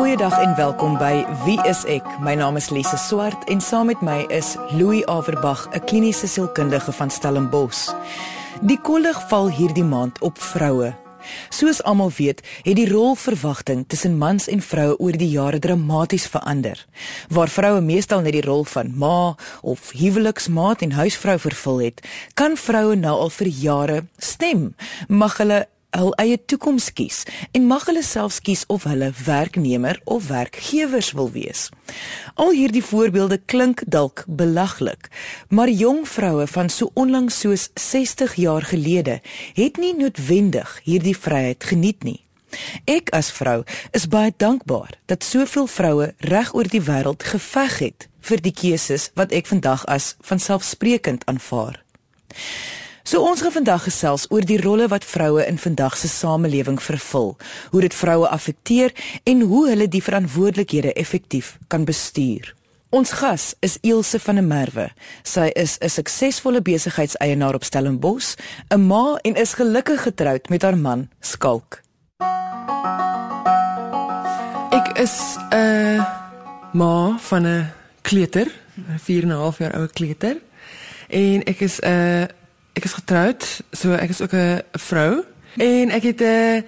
Goeiedag en welkom by Wie is ek? My naam is Lise Swart en saam met my is Louis Averbag, 'n kliniese sielkundige van Stellenbosch. Die kollig val hierdie maand op vroue. Soos almal weet, het die rolverwagting tussen mans en vroue oor die jare dramaties verander. Waar vroue meestal net die rol van ma of huweliksmaat en huisvrou vervul het, kan vroue nou al vir jare stem. Mag hulle hul eie toekoms kies en mag hulle selfs kies of hulle werknemer of werkgewers wil wees. Al hierdie voorbeelde klink dalk belaglik, maar jong vroue van so onlangs soos 60 jaar gelede het nie noodwendig hierdie vryheid geniet nie. Ek as vrou is baie dankbaar dat soveel vroue reg oor die wêreld geveg het vir die keuses wat ek vandag as vanselfsprekend aanvaar. So ons gaan vandag gesels oor die rolle wat vroue in vandag se samelewing vervul, hoe dit vroue affekteer en hoe hulle die verantwoordelikhede effektief kan bestuur. Ons gas is Ilse van der Merwe. Sy is 'n suksesvolle besigheidseienaar op Stellenbosch, 'n ma en is gelukkig getroud met haar man, Skalk. Ek is 'n ma van 'n kleuter, 'n 4 en 'n half jaar ou kleuter. En ek is 'n ek is getroud, so ek is ook 'n vrou en ek het 'n eh,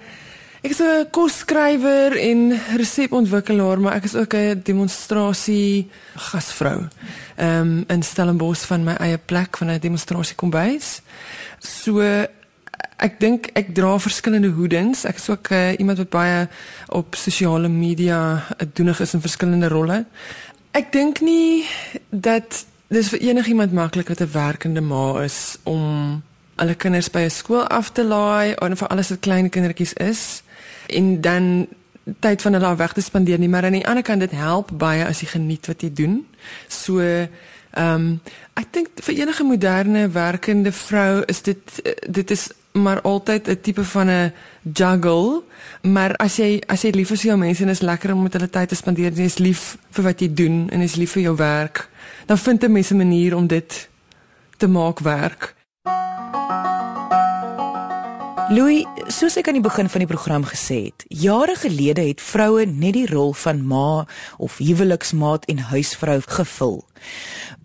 ek is 'n kosskrywer en resepontwikkelaar, maar ek is ook 'n demonstrasie gasvrou. Ehm um, in Stellenbosch van my eie plek van 'n demonstrasie kombuis. So ek dink ek dra verskillende hoedings. Ek is ook uh, iemand wat baie op sosiale media doenig is in verskillende rolle. Ek dink nie dat dis vir enigiemand maklik wat 'n werkende ma is om alle kinders by 'n skool af te laai en vir alles wat klein kindertjies is en dan tyd van hulle weg te spandeer nie maar aan die ander kant dit help baie as jy geniet wat jy doen. So ehm um, ek dink vir enige moderne werkende vrou is dit dit is maar altyd 'n tipe van 'n juggle maar as jy as jy lief is vir jou mense en is lekker om met hulle tyd te spandeer jy is lief vir wat jy doen en is lief vir jou werk dan vind 'n mens 'n manier om dit te maak werk. Louis, soos ek aan die begin van die program gesê het, jare gelede het vroue net die rol van ma of huweliksmaat en huisvrou gevul.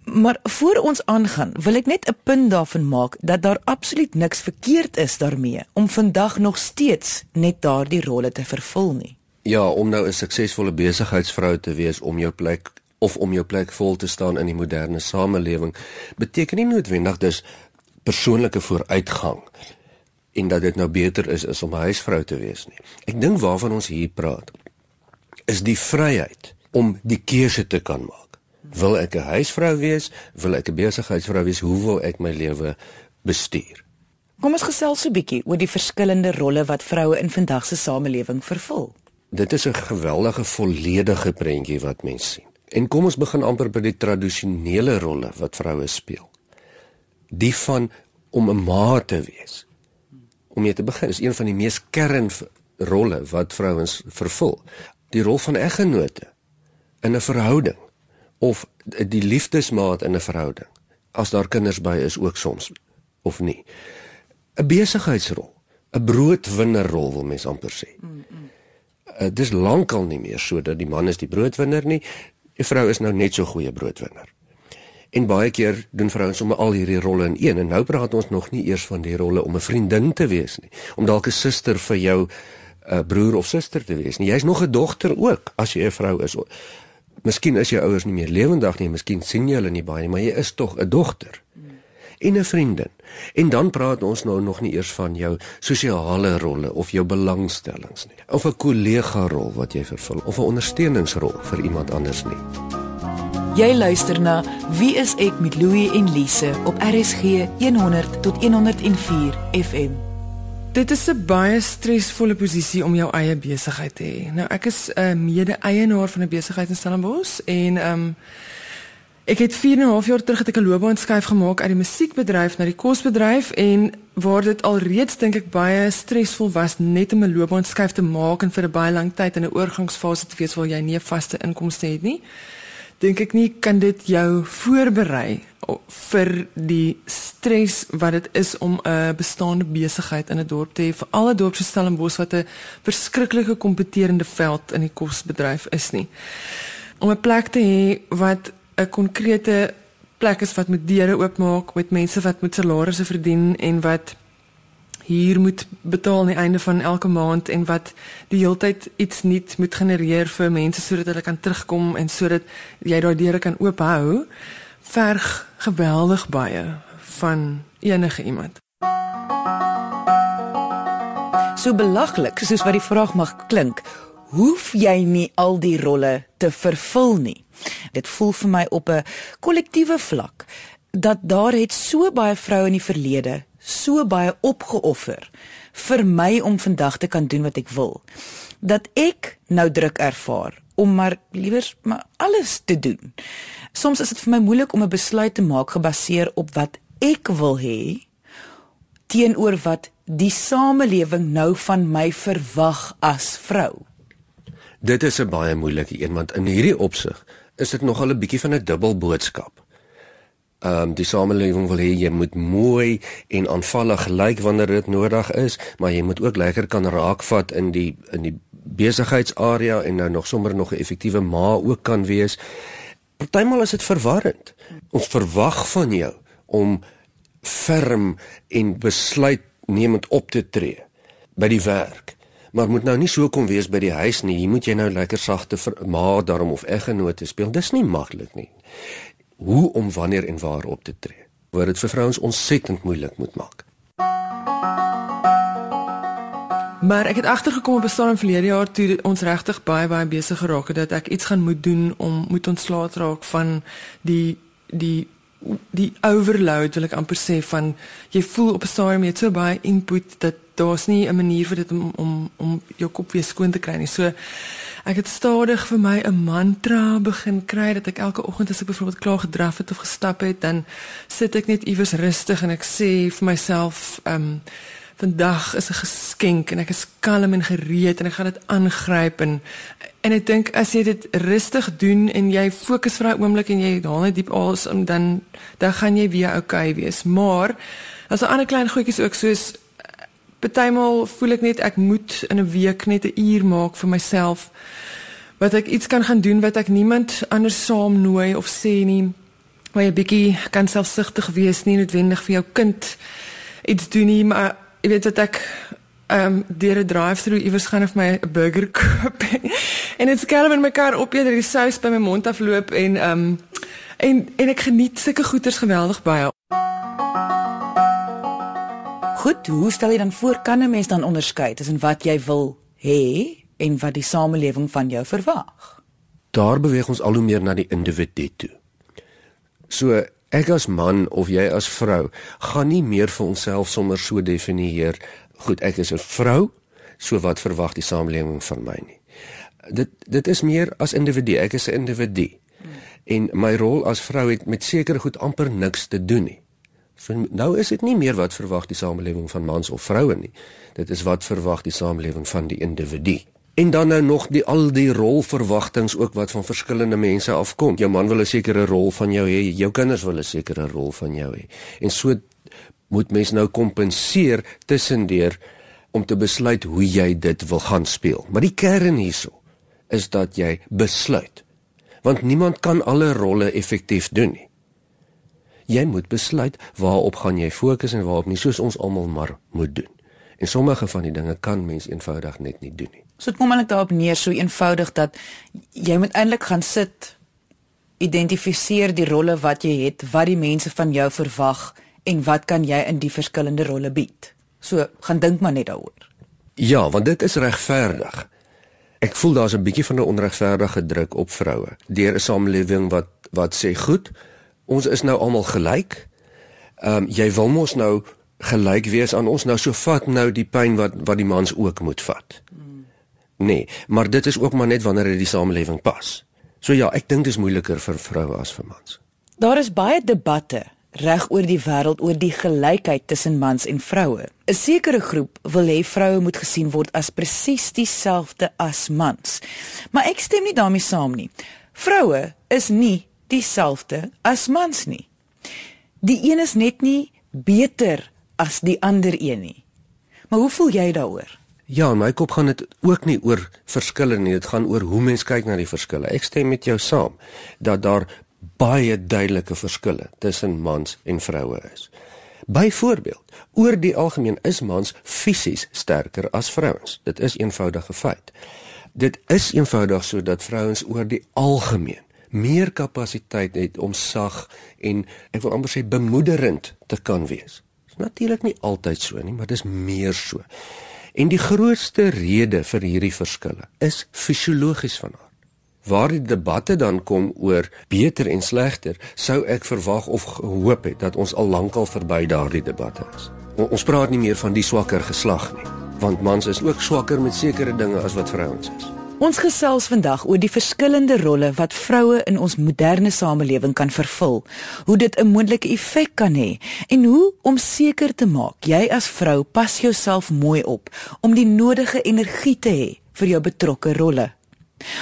Maar voor ons aangaan, wil ek net 'n punt daarvan maak dat daar absoluut niks verkeerd is daarmee om vandag nog steeds net daardie rolle te vervul nie. Ja, om nou 'n suksesvolle besigheidsvrou te wees om jou plek of om jou plek vol te staan in die moderne samelewing beteken nie noodwendig dis persoonlike vooruitgang en dat dit nou beter is is om 'n huisvrou te wees nie. Ek dink waarvan ons hier praat is die vryheid om die keuse te kan maak. Wil ek 'n huisvrou wees? Wil ek 'n besigheidsvrou wees? Hoe wil ek my lewe bestuur? Kom ons gesels so 'n bietjie oor die verskillende rolle wat vroue in vandag se samelewing vervul. Dit is 'n geweldige volledige prentjie wat mens sien. En kom ons begin amper by die tradisionele rolle wat vroue speel. Die van om 'n ma te wees. Om mee te begin is een van die mees kernrolle wat vrouens vervul. Die rol van eggenote in 'n verhouding of die liefdesmaat in 'n verhouding. As daar kinders by is ook soms of nie. 'n Besigheidsrol, 'n broodwinnerrol wil mens amper sê. Mm -mm. Uh, dis lankal nie meer so dat die man is die broodwinner nie. Die vrou is nou net so goeie broodwinner. En baie keer doen vrouens sommer al hierdie rolle in een en nou praat ons nog nie eers van die rolle om 'n vriendin te wees nie, om dalk 'n suster vir jou 'n uh, broer of suster te wees nie. Jy's nog 'n dogter ook as jy 'n vrou is. Miskien is jou ouers nie meer lewendig nie, miskien sien jy hulle nie baie nie, maar jy is tog 'n dogter. En 'n vriendin. En dan praat ons nou nog nie eers van jou sosiale rolle of jou belangstellings nie. Of 'n kollega rol wat jy vervul of 'n ondersteuningsrol vir iemand anders nie. Jy luister na Wie is ek met Louie en Lise op RSG 100 tot 104 FM. Dit is 'n baie stresvolle posisie om jou eie besigheid te hê. Nou ek is 'n mede-eienaar van 'n besigheid in Stellenbosch en ehm um, Ek het 4 en 'n half jaar terug het ek 'n loopbaanskuif gemaak uit die musiekbedryf na die kosbedryf en waar dit alreeds dink ek baie stresvol was net om 'n loopbaanskuif te maak en vir 'n baie lang tyd in 'n oorgangsfase te wees waar jy nie 'n vaste inkomste het nie. Dink ek nie kan dit jou voorberei vir die stres wat dit is om 'n bestaande besigheid in 'n dorp te hê vir alle dorpe so Stellenbosch wat 'n verskriklike kompeterende veld in die kosbedryf is nie. Om 'n plek te hê wat 'n konkrete plek is wat met deure oopmaak met mense wat met salarisse verdien en wat hier moet betaal aan die einde van elke maand en wat die heeltyd iets nuuts moet genereer vir mense sodat hulle kan terugkom en sodat jy daai deure kan oophou verg geweldig baie van enige iemand. So belaglik soos wat die vraag mag klink, hoef jy nie al die rolle te vervul nie. Dit voel vir my op 'n kollektiewe vlak dat daar het so baie vroue in die verlede so baie opgeoffer vir my om vandag te kan doen wat ek wil dat ek nou druk ervaar om maar liewers maar alles te doen. Soms is dit vir my moeilik om 'n besluit te maak gebaseer op wat ek wil hê teenoor wat die samelewing nou van my verwag as vrou. Dit is 'n baie moeilike een want in hierdie opsig is dit nogal 'n bietjie van 'n dubbel boodskap ehm um, die samelewing wil hê jy moet mooi en aanvallig lyk wanneer dit nodig is, maar jy moet ook lekker kan raakvat in die in die besigheidsarea en nou nog sommer nog 'n effektiewe ma ook kan wees. Partymal is dit verwarrend. Ons verwag van jou om ferm en besluitnemend op te tree by die werk. Maar moet nou nie so kom wees by die huis nie. Hier moet jy nou lekker sagte ma daarom of eggenoot speel. Dis nie maklik nie hoe om wanneer en waar op te tree. Waar dit vir vrouens ontsettend moeilik moet maak. Maar ek het agtergekom op 'n stadium verlede jaar toe ons regtig baie baie besig geraak het dat ek iets gaan moet doen om moet ontslae raak van die die die overload wil ek amper sê van jy voel op 'n stadium jy het so baie input dat daar's nie 'n manier vir dit om om om jou kop weer skoon te kry nie. So ek het stadig vir my 'n mantra begin kry dat ek elke oggend as ek byvoorbeeld klaar gedraf het of gestap het, dan sit ek net iewers rustig en ek sê vir myself, ehm um, vandag is 'n geskenk en ek is kalm en gereed en ek gaan dit aangryp en en ek dink as jy dit rustig doen en jy fokus vir 'n oomblik en jy haal net diep asem dan dan gaan jy weer oukei okay wees. Maar as 'n ander klein goedjies ook soos Partymal voel ek net ek moet in 'n week net 'n uur maak vir myself wat ek iets kan gaan doen wat ek niemand anders saam nooi of sê nie. Waar jy bietjie kan selfsugtig wees, nie noodwendig vir jou kind iets doen nie, maar jy weet dat ek ehm um, deur 'n drive-through iewers gaan of my 'n burger koop en dit skelm in my kar op eerder die sous by my mond afloop en ehm um, en en ek geniet sulke goeders geweldig baie. Goed, hoe stel jy dan voor kan 'n mens dan onderskei tussen wat jy wil hê en wat die samelewing van jou verwag? Daar beweeg ons al hoe meer na die individu toe. So ek as man of jy as vrou gaan nie meer vir onsself sommer so definieer, goed, ek is 'n vrou, so wat verwag die samelewing van my nie. Dit dit is meer as individu, ek is 'n individu. En my rol as vrou het met sekere goed amper niks te doen nie. So nou is dit nie meer wat verwag die samelewing van mans of vroue nie. Dit is wat verwag die samelewing van die individu. En dan nou nog die al die rolverwagtinge ook wat van verskillende mense afkom. Jou man wil 'n sekere rol van jou hê, jou kinders wil 'n sekere rol van jou hê. En so moet mens nou kompenseer tussendeur om te besluit hoe jy dit wil gaan speel. Maar die kern hierso is dat jy besluit. Want niemand kan alle rolle effektief doen nie jy moet besluit waarop gaan jy fokus en waarop nie soos ons almal maar moet doen. En sommige van die dinge kan mens eenvoudig net nie doen nie. So dit kom eintlik daarop neer so eenvoudig dat jy moet eintlik gaan sit identifiseer die rolle wat jy het, wat die mense van jou verwag en wat kan jy in die verskillende rolle bied. So gaan dink maar net daaroor. Ja, want dit is regverdig. Ek voel daar's 'n bietjie van 'n onregverdige druk op vroue deur 'n samelewing wat wat sê goed, ons is nou almal gelyk. Ehm um, jy wil mos nou gelyk wees aan ons nou so vat nou die pyn wat wat die mans ook moet vat. Nee, maar dit is ook maar net wanneer dit die samelewing pas. So ja, ek dink dit is moeiliker vir vroue as vir mans. Daar is baie debatte reg oor die wêreld oor die gelykheid tussen mans en vroue. 'n Sekere groep wil hê vroue moet gesien word as presies dieselfde as mans. Maar ek stem nie daarmee saam nie. Vroue is nie dieselfde as mans nie. Die een is net nie beter as die ander een nie. Maar hoe voel jy daaroor? Ja, my kop gaan dit ook nie oor verskille nie, dit gaan oor hoe mens kyk na die verskille. Ek stem met jou saam dat daar baie duidelike verskille tussen mans en vroue is. Byvoorbeeld, oor die algemeen is mans fisies sterker as vrouens. Dit is eenvoudige feit. Dit is eenvoudig sodat vrouens oor die algemeen meer kapasiteit het om sag en ek wil amper sê bemoederend te kan wees. Dit is natuurlik nie altyd so nie, maar dis meer so. En die grootste rede vir hierdie verskille is fisiologies van aard. Waar die debatte dan kom oor beter en slegter, sou ek verwag of gehoop het dat ons al lankal verby daardie debatte is. Ons praat nie meer van die swakker geslag nie, want mans is ook swakker met sekere dinge as wat vrouens is. Ons gesels vandag oor die verskillende rolle wat vroue in ons moderne samelewing kan vervul, hoe dit 'n moontlike effek kan hê en hoe om seker te maak jy as vrou pas jouself mooi op om die nodige energie te hê vir jou betrokke rolle.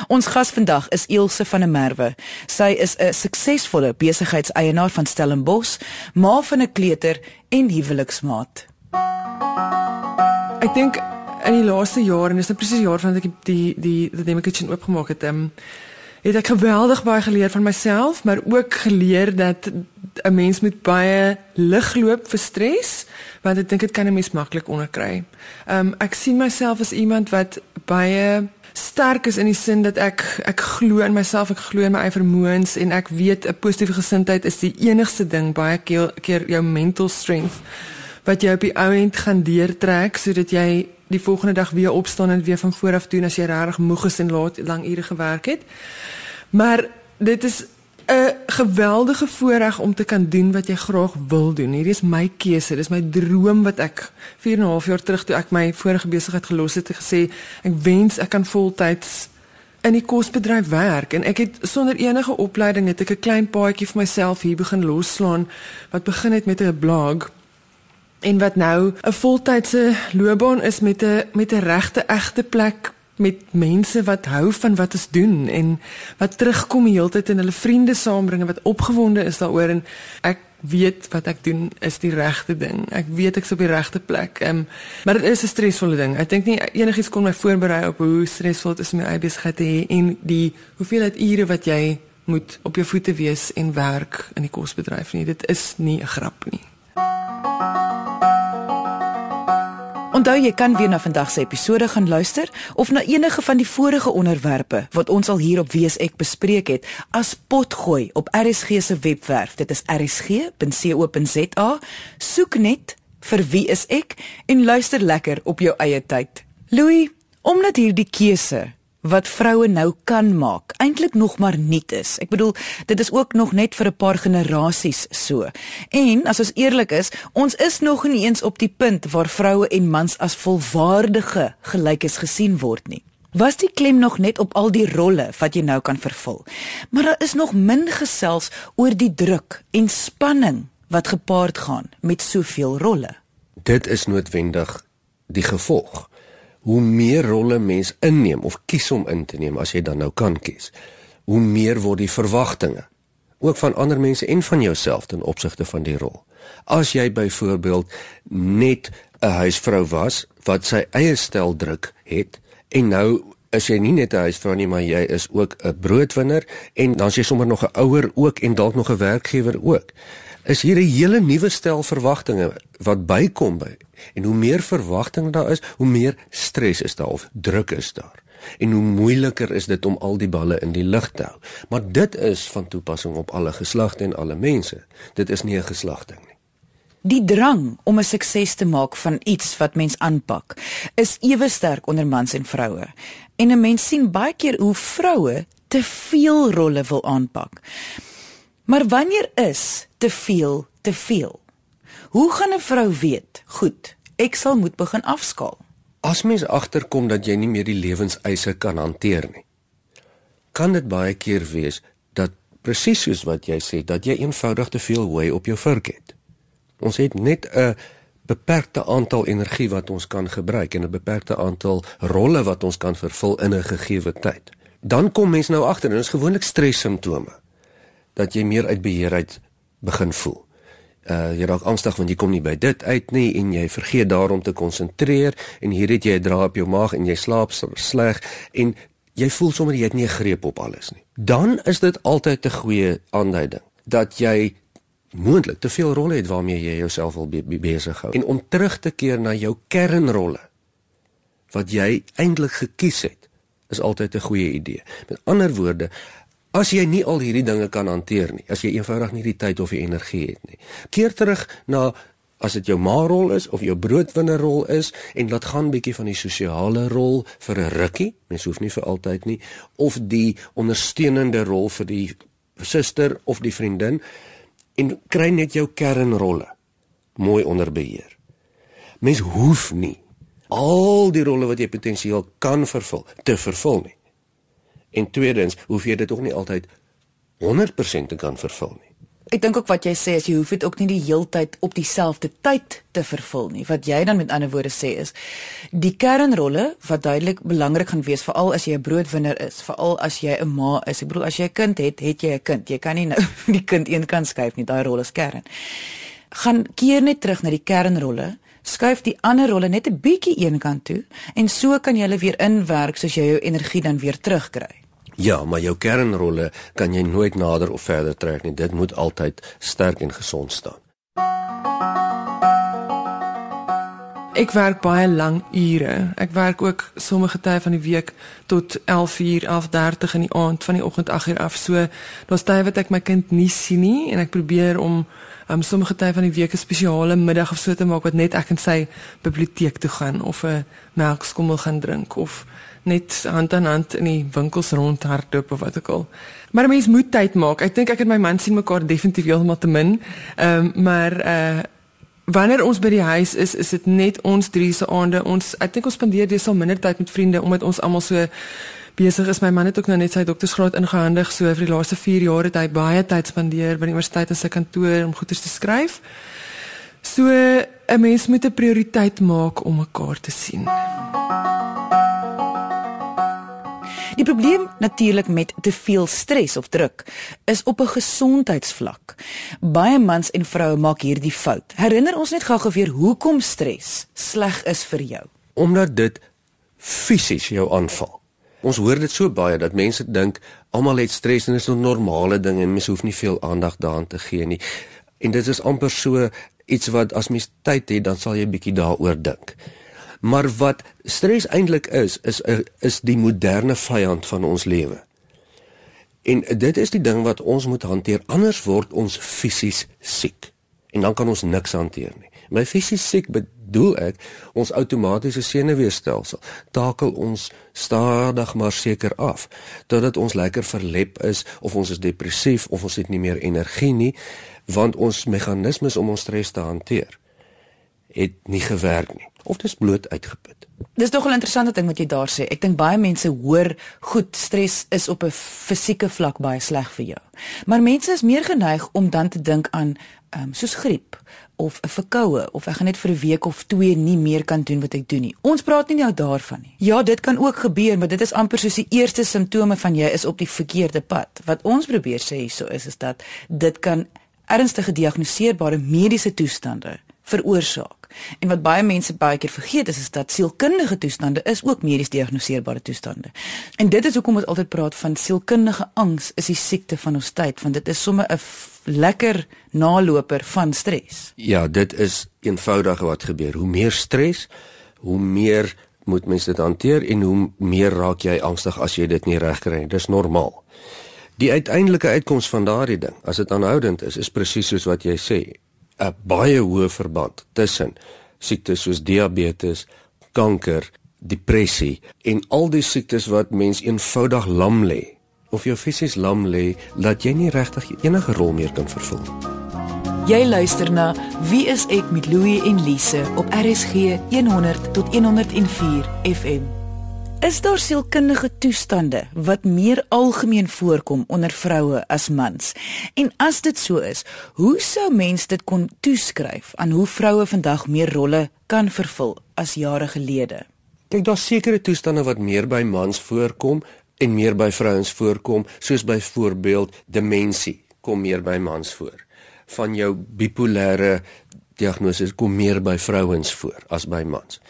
Ons gas vandag is Ilse van der Merwe. Sy is 'n suksesvolle besigheidseienaar van Stellenbosch, ma van 'n kleuter en huweliksmaat. Ek dink in die laaste jaar en dis nou presies jaar van ek die die die Demo Kitchen oopgemaak het, um, het ek geweldig baie geleer van myself, maar ook geleer dat 'n mens met baie lig loop vir stres, want ek dink dit kan 'n mens maklik onderkry. Um ek sien myself as iemand wat baie sterk is in die sin dat ek ek glo in myself, ek glo in my eie vermoëns en ek weet 'n positiewe gesindheid is die enigste ding baie keer, keer jou mental strength wat jy op die ou end gaan deurtrek sodat jy die volgende dag weer opstaan en weer van voor af doen as jy regtig moeg is en laat lang ure gewerk het. Maar dit is 'n geweldige voorreg om te kan doen wat jy graag wil doen. Hierdie is my keuse. Dis my droom wat ek 4 en 'n half jaar terug toe ek my vorige besigheid gelos het, gesê ek wens ek kan voltyds in die kosbedryf werk en ek het sonder enige opleiding het ek 'n klein paadjie vir myself hier begin losslaan wat begin het met 'n blog en wat nou 'n voltydse loopbaan is met 'n met 'n regte egte plek met mense wat hou van wat ons doen en wat terugkom die hele tyd en hulle vriende saambring wat opgewonde is daaroor en ek weet wat ek doen is die regte ding. Ek weet ek's op die regte plek. Ehm um, maar dit is 'n stresvolle ding. Ek dink nie enigiets kon my voorberei op hoe stresvol dit is om my eie besigheid te hê en die hoeveelheid ure wat jy moet op jou voete wees en werk in die kosbedryf nie. Dit is nie 'n grap nie. Onthou jy kan weer na vandag se episode gaan luister of na enige van die vorige onderwerpe wat ons al hier op WSEK bespreek het as potgooi op RSG se webwerf. Dit is rsg.co.za. Soek net vir wie is ek en luister lekker op jou eie tyd. Louis, omdat hierdie keuse wat vroue nou kan maak eintlik nog maar nuut is. Ek bedoel, dit is ook nog net vir 'n paar generasies so. En as ons eerlik is, ons is nog nie eens op die punt waar vroue en mans as volwaardige gelykes gesien word nie. Was die klem nog net op al die rolle wat jy nou kan vervul. Maar daar is nog min gesels oor die druk en spanning wat gepaard gaan met soveel rolle. Dit is noodwendig die gevolg hoe meer rolle mens inneem of kies om in te neem as jy dan nou kan kies, hoe meer word die verwagtinge ook van ander mense en van jouself ten opsigte van die rol. As jy byvoorbeeld net 'n huisvrou was wat sy eie stel druk het en nou is jy nie net 'n huisvrou nie, maar jy is ook 'n broodwinner en dan is jy sommer nog 'n ouer ook en dalk nog 'n werkgewer ook is hier 'n hele nuwe stel verwagtinge wat bykom by. En hoe meer verwagtinge daar is, hoe meer stres is daar of druk is daar. En hoe moeiliker is dit om al die balle in die lug te hou. Maar dit is van toepassing op alle geslagte en alle mense. Dit is nie 'n geslagting nie. Die drang om 'n sukses te maak van iets wat mens aanpak, is ewe sterk onder mans en vroue. En 'n mens sien baie keer hoe vroue te veel rolle wil aanpak. Maar wanneer is te veel te veel? Hoe gaan 'n vrou weet, goed, ek sal moet begin afskaal? As mens agterkom dat jy nie meer die lewenseise kan hanteer nie, kan dit baie keer wees dat presies soos wat jy sê dat jy eenvoudig te veel hooi op jou vurk het. Ons het net 'n beperkte aantal energie wat ons kan gebruik en 'n beperkte aantal rolle wat ons kan vervul in 'n gegeewe tyd. Dan kom mens nou agter en dit is gewoonlik stres simptome dat jy meer uit beheer uit begin voel. Uh jy raak angstig want jy kom nie by dit uit nie en jy vergeet daarom te konsentreer en hier het jy 'n draai op jou maag en jy slaap sleg en jy voel sommer jy het nie 'n greep op alles nie. Dan is dit altyd 'n goeie aanduiding dat jy moontlik te veel rolle het waarmee jy jouself wil be be besig hou. En om terug te keer na jou kernrolle wat jy eintlik gekies het, is altyd 'n goeie idee. Met ander woorde, as jy nie al hierdie dinge kan hanteer nie, as jy eenvoudig nie die tyd of die energie het nie, keer terug na as dit jou ma-rol is of jou broodwinnerrol is en laat gaan bietjie van die sosiale rol vir 'n rukkie, mens hoef nie vir altyd nie, of die ondersteunende rol vir die suster of die vriendin en kry net jou kernrolle mooi onder beheer. Mens hoef nie al die rolle wat jy potensieel kan vervul te vervul nie. En tweedens, hoef jy dit ook nie altyd 100% te kan vervul nie. Ek dink ook wat jy sê is jy hoef dit ook nie die heeltyd op dieselfde tyd te vervul nie. Wat jy dan met ander woorde sê is die kernrolle wat duidelik belangrik gaan wees veral as jy 'n broodwinner is, veral as jy 'n ma is. Ek bedoel as jy 'n kind het, het jy 'n kind. Jy kan nie nou die kind een kant skuif nie. Daai rol is kern. Gaan keer net terug na die kernrolle. Skuif die ander rolle net 'n bietjie een kant toe en so kan jy hulle weer inwerk soos jy jou energie dan weer terugkry. Ja, maar jou kernrolle kan jy nooit nader of verder trek nie. Dit moet altyd sterk en gesond staan. Ek werk baie lang ure. Ek werk ook sommige tye van die week tot 11:00, 11:30 in die aand van die oggend 8:00 af. So daar's tye wat ek my kind nie sien nie en ek probeer om um, sommige tye van die week 'n spesiale middag of so te maak wat net ek en sy biblioteek toe gaan of 'n melkskommel gaan drink of net hand aan hand in die winkels rondhardloop of wat ook al. Maar 'n mens moet tyd maak. Ek dink ek en my man sien mekaar definitief heeltemal te min. Ehm um, maar uh wanneer ons by die huis is, is dit net ons drie se aande. Ons ek dink ons spandeer dis al minder tyd met vriende omdat ons almal so besig is. My man het ook nou net sy doktorsgraad ingehandig. So vir die laaste 4 jaar het hy baie tyd spandeer by die universiteit in sy kantoor om goeie te skryf. So 'n mens moet 'n prioriteit maak om mekaar te sien. Die probleem natuurlik met te veel stres of druk is op 'n gesondheidsvlak. Baie mans en vroue maak hierdie fout. Herinner ons net gou-gou weer hoekom stres sleg is vir jou. Omdat dit fisies jou aanval. Ons hoor dit so baie dat mense dink almal het stres en dit is 'n normale ding en mens hoef nie veel aandag daaraan te gee nie. En dit is amper so iets wat as mens tyd het, dan sal jy bietjie daaroor dink. Maar wat stres eintlik is, is is die moderne vyand van ons lewe. En dit is die ding wat ons moet hanteer anders word ons fisies siek. En dan kan ons niks hanteer nie. My fisies siek bedoel ek ons outomatiese senuweestelsel takel ons stadig maar seker af totdat ons lekker verlep is of ons is depressief of ons het nie meer energie nie want ons meganismes om ons stres te hanteer het nie gewerk nie of dis bloot uitgeput. Dis tog 'n interessante ding wat jy daar sê. Ek dink baie mense hoor goed stres is op 'n fisieke vlak baie sleg vir jou. Maar mense is meer geneig om dan te dink aan ehm um, soos griep of 'n verkoue of ek gaan net vir 'n week of twee nie meer kan doen wat ek doen nie. Ons praat nie nou daarvan nie. Ja, dit kan ook gebeur, maar dit is amper soos die eerste simptome van jy is op die verkeerde pad. Wat ons probeer sê hierso is is dat dit kan ernstige gediagnoseerbare mediese toestande veroorsaak. En wat baie mense baie keer vergeet is is dat sielkundige toestande is ook medies diagnoseerbare toestande. En dit is hoekom ons altyd praat van sielkundige angs is die siekte van ons tyd want dit is sommer 'n lekker naloper van stres. Ja, dit is eenvoudig wat gebeur. Hoe meer stres, hoe meer moet mens dit hanteer en hoe meer raak jy angstig as jy dit nie reg kry nie. Dis normaal. Die uiteindelike uitkoms van daardie ding, as dit aanhoudend is, is presies soos wat jy sê. 'n baie hoë verband tussen siektes soos diabetes, kanker, depressie en al die siektes wat mens eenvoudig lam lê. Of jou fisies lam lê, laat jy nie regtig enige rol meer kan vervul. Jy luister na Wie is ek met Louie en Lise op RSG 100 tot 104 FM. Is daar sielkundige toestande wat meer algemeen voorkom onder vroue as mans? En as dit so is, hoe sou mens dit kon toeskryf aan hoe vroue vandag meer rolle kan vervul as jare gelede? Kyk, daar's sekere toestande wat meer by mans voorkom en meer by vrouens voorkom, soos byvoorbeeld demensie kom meer by mans voor. van jou bipolêre diagnose kom meer by vrouens voor as by mans.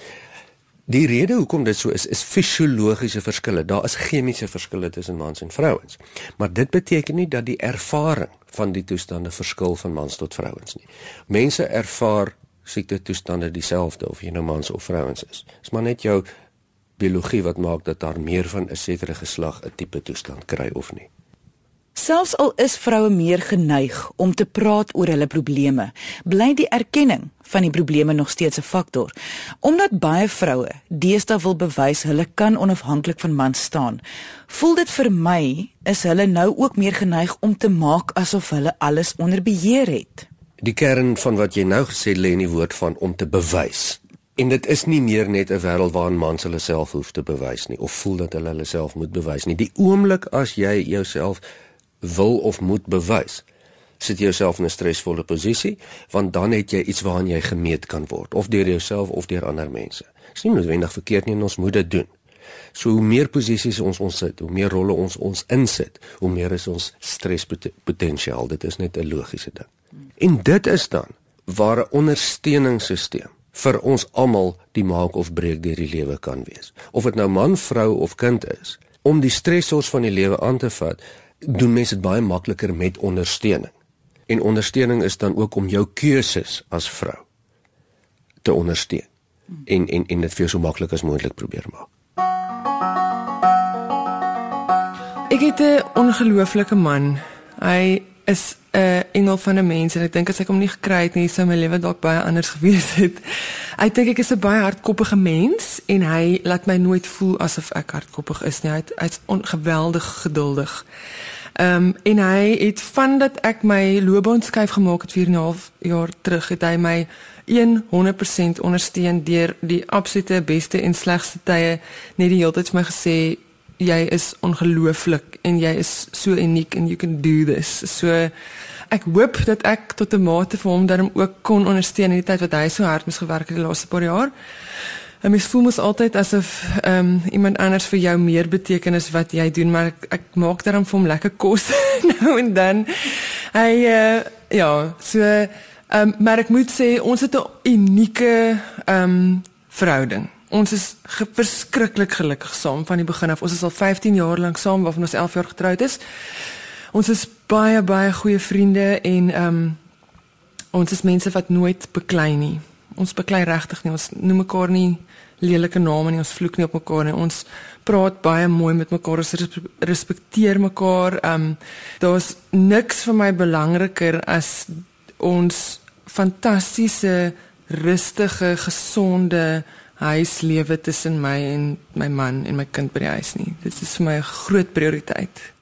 Die rede hoekom dit so is, is fisiologiese verskille. Daar is chemiese verskille tussen mans en vrouens. Maar dit beteken nie dat die ervaring van die toestande verskil van mans tot vrouens nie. Mense ervaar siekte toestande dieselfde of jy nou mans of vrouens is. Dit is maar net jou biologie wat maak dat daar meer van 'n sekere geslag 'n tipe toestand kry of nie. Selfs al is vroue meer geneig om te praat oor hulle probleme, bly die erkenning van die probleme nog steeds 'n faktor. Omdat baie vroue deesdae wil bewys hulle kan onafhanklik van mans staan, voel dit vir my is hulle nou ook meer geneig om te maak asof hulle alles onder beheer het. Die kern van wat jy nou gesê lê in die woord van om te bewys. En dit is nie meer net 'n wêreld waarin mans hulle self hoef te bewys nie of voel dat hulle hulle self moet bewys nie. Die oomblik as jy jouself wil of moet bewys, sit jy jouself in 'n stresvolle posisie, want dan het jy iets waaraan jy gemeet kan word, of deur jouself of deur ander mense. Dis nie noodwendig verkeerd nie en ons moet dit doen. So hoe meer posisies ons ons sit, hoe meer rolle ons ons insit, hoe meer is ons strespotensiaal. Dit is net 'n logiese ding. En dit is dan waar 'n ondersteuningssisteem vir ons almal die maak of breek deur die lewe kan wees. Of dit nou man, vrou of kind is, om die stresors van die lewe aan te vat, doen mense dit baie makliker met ondersteuning. En ondersteuning is dan ook om jou keuses as vrou te ondersteun en en en dit vir jou so maklik as moontlik probeer maak. Ek het 'n ongelooflike man. Hy is 'n engel van 'n mens en ek dink as ek hom nie gekry het nie, sou my lewe dalk baie anders gewees het. Ek dink ek is 'n baie hardkoppige mens en hy laat my nooit voel asof ek hardkoppig is nie. Hy hy's ongeweldig geduldig. Ehm um, en hy het van dat ek my loopbaan skuif gemaak het 4 en 'n half jaar terug, het hy my 100% ondersteun deur die absolute beste en slegste tye net die hele tyd vir my gesê jy is ongelooflik en jy is so uniek and you can do this. So ek hoop dat ek tot 'n mate vir hom daarom ook kon ondersteun in die tyd wat hy so hard moes gewerk het die laaste paar jaar. En mens voel mos altyd asof ehm um, iemand anders vir jou meer beteken as wat jy doen, maar ek, ek maak daarom vir hom lekker kos nou en dan. Hy uh, ja, so ehm um, maar ek moet sê ons het 'n unieke ehm um, verhouding. Ons is verskriklik gelukkig saam van die begin af. Ons is al 15 jaar lank saam waarvan ons 11 jaar getroud is. Ons is baie baie goeie vriende en ehm um, ons is mense wat nooit beklei nie. Ons beklei regtig nie. Ons noem mekaar nie lelike name nie. Ons vloek nie op mekaar nie. Ons praat baie mooi met mekaar. Ons respekteer mekaar. Ehm um, daar's niks vir my belangriker as ons fantastiese rustige gesonde huislewe tussen my en my man en my kind by die huis nie. Dit is vir my 'n groot prioriteit.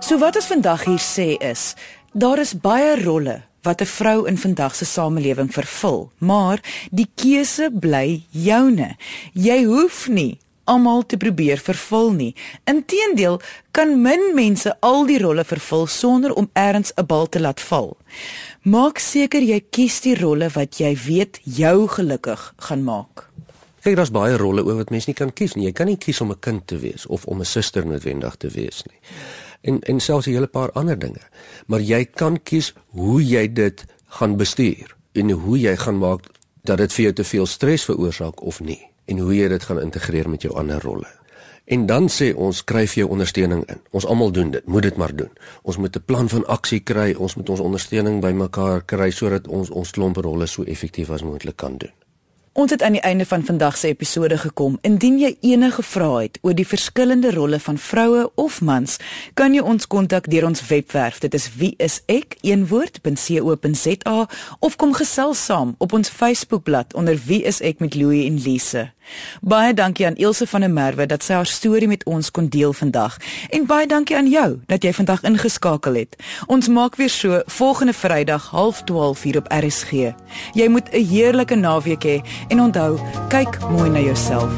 So wat ons vandag hier sê is, daar is baie rolle wat 'n vrou in vandag se samelewing vervul, maar die keuse bly joune. Jy hoef nie almal te probeer vervul nie. Inteendeel kan min mense al die rolle vervul sonder om eers 'n bal te laat val. Maak seker jy kies die rolle wat jy weet jou gelukkig gaan maak. Kyk, daar's baie rolle oor wat mense nie kan kies nie. Jy kan nie kies om 'n kind te wees of om 'n suster noodwendig te wees nie. En en selfs 'n hele paar ander dinge. Maar jy kan kies hoe jy dit gaan bestuur en hoe jy gaan maak dat dit vir jou te veel stres veroorsaak of nie en hoe jy dit gaan integreer met jou ander rolle. En dan sê ons skryf jou ondersteuning in. Ons almal doen dit, moet dit maar doen. Ons moet 'n plan van aksie kry, ons moet ons ondersteuning bymekaar kry sodat ons ons klomp rolle so effektief as moontlik kan doen. Ons het aan die einde van vandag se episode gekom. Indien jy enige vrae het oor die verskillende rolle van vroue of mans, kan jy ons kontak deur ons webwerf. Dit is wieisek.co.za of kom gesels saam op ons Facebookblad onder wieisek met Louie en Lise. Baie dankie aan Ilse van der Merwe dat sy haar storie met ons kon deel vandag. En baie dankie aan jou dat jy vandag ingeskakel het. Ons maak weer so volgende Vrydag 0.30 hier op RSG. Jy moet 'n heerlike naweek hê en onthou, kyk mooi na jouself.